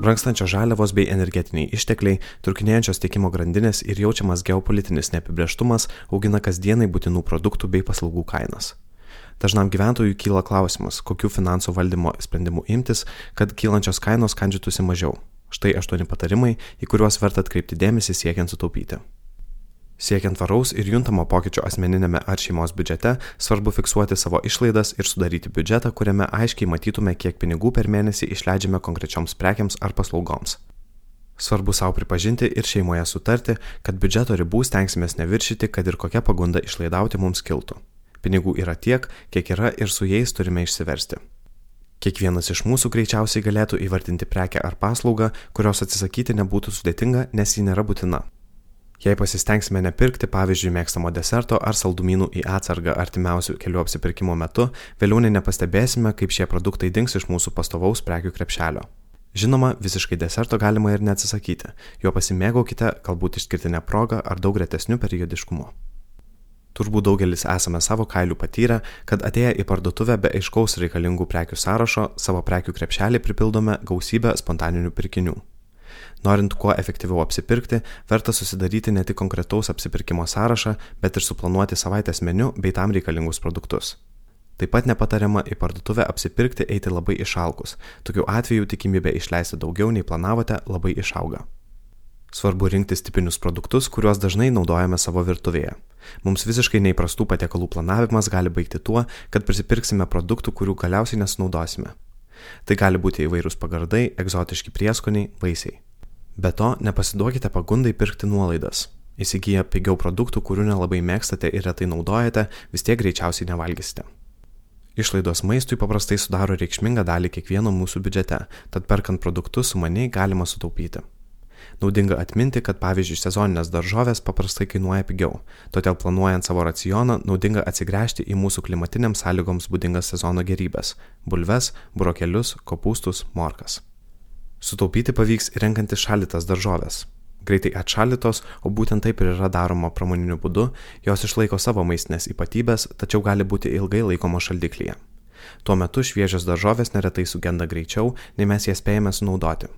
Brankstančios žaliavos bei energetiniai ištekliai, trukinėjančios tiekimo grandinės ir jaučiamas geopolitinis neapibrieštumas augina kasdienai būtinų produktų bei paslaugų kainas. Dažnam gyventojui kyla klausimas, kokiu finansų valdymo sprendimu imtis, kad kylančios kainos kandžytųsi mažiau. Štai aštuoni patarimai, į kuriuos verta atkreipti dėmesį siekiant sutaupyti. Siekiant tvaraus ir juntamo pokyčio asmeninėme ar šeimos biudžete, svarbu fiksuoti savo išlaidas ir sudaryti biudžetą, kuriame aiškiai matytume, kiek pinigų per mėnesį išleidžiame konkrečioms prekiams ar paslaugoms. Svarbu savo pripažinti ir šeimoje sutarti, kad biudžeto ribų stengsimės neviršyti, kad ir kokia pagunda išlaidauti mums kiltų. Pinigų yra tiek, kiek yra ir su jais turime išsiversti. Kiekvienas iš mūsų greičiausiai galėtų įvardinti prekę ar paslaugą, kurios atsisakyti nebūtų sudėtinga, nes ji nėra būtina. Jei pasistengsime nepirkti, pavyzdžiui, mėgstamo deserto ar saldumynų į atsargą artimiausių kelių apsipirkimo metu, vėliau nepastebėsime, kaip šie produktai dings iš mūsų pastovaus prekių krepšelio. Žinoma, visiškai deserto galima ir neatsisakyti, jo pasimėgaukite galbūt išskirtinę progą ar daug retesnių periodiškumu. Turbūt daugelis esame savo kailių patyrę, kad atėję į parduotuvę be aiškaus reikalingų prekių sąrašo, savo prekių krepšelį pripildome gausybę spontaninių pirkinių. Norint kuo efektyviau apsipirkti, verta susidaryti ne tik konkretaus apsipirkimo sąrašą, bet ir suplanuoti savaitės meniu bei tam reikalingus produktus. Taip pat nepatariama į parduotuvę apsipirkti eiti labai išalkus. Tokiu atveju tikimybė išleisti daugiau nei planavote labai išauga. Svarbu rinktis tipinius produktus, kuriuos dažnai naudojame savo virtuvėje. Mums visiškai neįprastų patiekalų planavimas gali baigti tuo, kad prisipirksime produktų, kurių galiausiai nesunaudosime. Tai gali būti įvairūs pagardai, egzotiški prieskoniai, vaisiai. Be to, nepasiduokite pagundai pirkti nuolaidas. Įsigiję pigiau produktų, kurių nelabai mėgstate ir retai naudojate, vis tiek greičiausiai nevalgysite. Išlaidos maistui paprastai sudaro reikšmingą dalį kiekvieno mūsų biudžete, tad perkant produktus sumaniai galima sutaupyti. Naudinga atminti, kad pavyzdžiui sezoninės daržovės paprastai kainuoja pigiau, todėl planuojant savo racioną naudinga atsigręžti į mūsų klimatiniams sąlygoms būdingas sezono gerybės - bulves, burokelius, kopūstus, morkas. Sutaupyti pavyks renkantis šaldytas daržovės. Greitai atšaldytos, o būtent taip ir yra daroma pramoniniu būdu, jos išlaiko savo maistinės ypatybės, tačiau gali būti ilgai laikomos šaldiklyje. Tuo metu šviežios daržovės neretai sugenda greičiau, nei mes jas spėjame sunaudoti.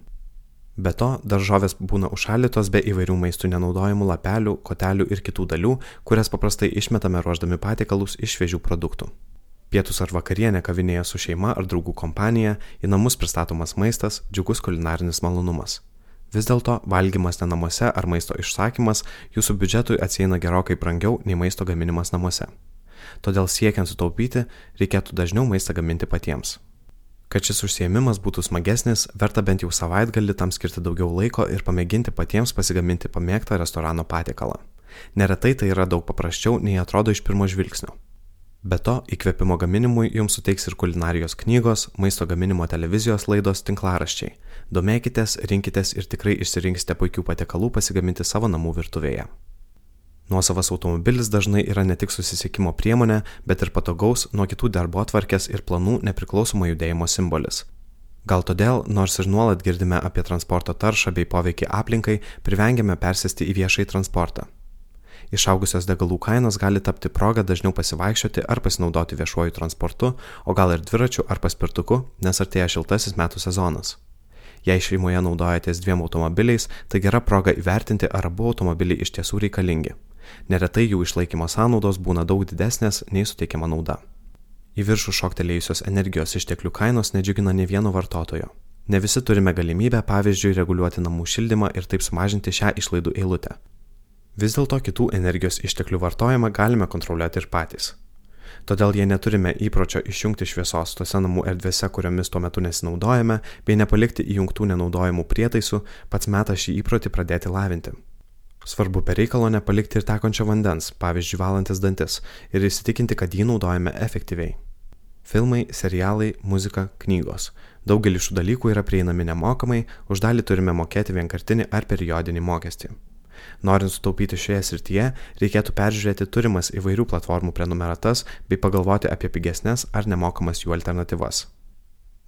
Be to, daržovės būna užšaldytos be įvairių maistų nenaudojimų lapelių, kotelių ir kitų dalių, kurias paprastai išmetame ruoždami patiekalus iš šviežių produktų. Pietus ar vakarienė kavinėje su šeima ar draugų kompanija, į namus pristatomas maistas, džiugus kulinarinis malonumas. Vis dėlto valgymas ne namuose ar maisto išsakymas jūsų biudžetui atsieina gerokai brangiau nei maisto gaminimas namuose. Todėl siekiant sutaupyti, reikėtų dažniau maistą gaminti patiems. Kad šis užsiemimas būtų smagesnis, verta bent jau savaitgalį tam skirti daugiau laiko ir pamėginti patiems pasigaminti pamėgtą restorano patiekalą. Neretai tai yra daug paprasčiau nei atrodo iš pirmo žvilgsnio. Be to, įkvėpimo gaminimui jums suteiks ir kulinarijos knygos, maisto gaminimo televizijos laidos tinklaraščiai. Domėkitės, rinkitės ir tikrai išsirinksite puikių patiekalų pasigaminti savo namų virtuvėje. Nuosavas automobilis dažnai yra ne tik susisiekimo priemonė, bet ir patogaus nuo kitų darbo atvarkės ir planų nepriklausomo judėjimo simbolis. Gal todėl, nors ir nuolat girdime apie transporto taršą bei poveikį aplinkai, privengiame persėsti į viešai transportą. Išaugusios degalų kainos gali tapti proga dažniau pasivaikščioti ar pasinaudoti viešuoju transportu, o gal ir dviračiu ar paspirtuku, nes artėja šiltasis metų sezonas. Jei šeimoje naudojatės dviem automobiliais, tai gera proga įvertinti, ar abu automobiliai iš tiesų reikalingi. Neretai jų išlaikymo sąnaudos būna daug didesnės nei suteikiama nauda. Į viršų šoktelėjusios energijos išteklių kainos nedžiugina ne vieno vartotojo. Ne visi turime galimybę, pavyzdžiui, reguliuoti namų šildymą ir taip sumažinti šią išlaidų eilutę. Vis dėlto kitų energijos išteklių vartojimą galime kontroliuoti ir patys. Todėl jei neturime įpročio išjungti šviesos tose namų erdvėse, kuriomis tuo metu nesinaudojame, bei nepalikti įjungtų nenaudojimų prietaisų, pats metas šį įprotį pradėti lavinti. Svarbu per reikalo nepalikti ir tekančio vandens, pavyzdžiui, valantis dantis, ir įsitikinti, kad jį naudojame efektyviai. Filmai, serialai, muzika, knygos. Daugelis šių dalykų yra prieinami nemokamai, už dalį turime mokėti vienkartinį ar periodinį mokestį. Norint sutaupyti šioje srityje, reikėtų peržiūrėti turimas įvairių platformų prenumeratas bei pagalvoti apie pigesnės ar nemokamas jų alternatyvas.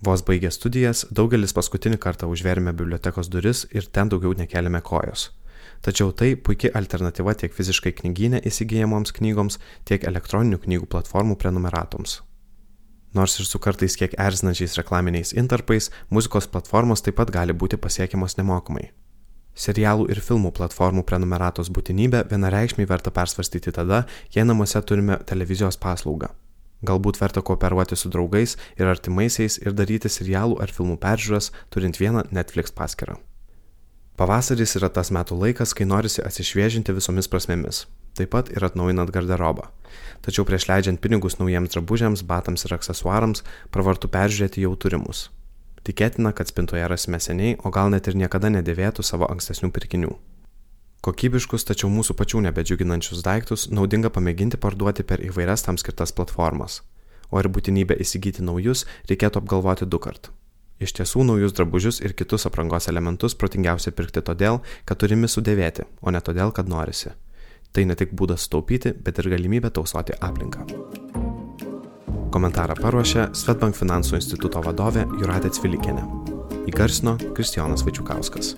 Vos baigę studijas, daugelis paskutinį kartą užverėme bibliotekos duris ir ten daugiau nekeliame kojos. Tačiau tai puikia alternatyva tiek fiziškai knyginė įsigijamoms knygoms, tiek elektroninių knygų platformų prenumeratoms. Nors ir su kartais kiek erzinančiais reklaminiais intarpais, muzikos platformos taip pat gali būti pasiekiamos nemokamai. Serialų ir filmų platformų prenumeratos būtinybę vienareikšmiai verta persvarstyti tada, jei namuose turime televizijos paslaugą. Galbūt verta kooperuoti su draugais ir artimaisiais ir daryti serialų ar filmų peržiūras, turint vieną Netflix paskirtą. Pavasaris yra tas metų laikas, kai norisi atsišviežinti visomis prasmėmis. Taip pat ir atnaujinant garderobą. Tačiau prieš leidžiant pinigus naujiems drabužiams, batams ir aksesuarams, pravartu peržiūrėti jau turimus. Tikėtina, kad spintoje rasime seniai, o gal net ir niekada nedėvėtų savo ankstesnių pirkinių. Kokybiškus, tačiau mūsų pačių nebedžiuginančius daiktus naudinga pamėginti parduoti per įvairias tam skirtas platformas. O ir būtinybę įsigyti naujus reikėtų apgalvoti du kart. Iš tiesų naujus drabužius ir kitus aprangos elementus protingiausia pirkti todėl, kad turime sudėvėti, o ne todėl, kad norisi. Tai ne tik būdas taupyti, bet ir galimybė tausoti aplinką. Komentarą paruošė Svetbank finansų instituto vadovė Juratė Cvilikienė. Įgarsino Kristijonas Vačiukauskas.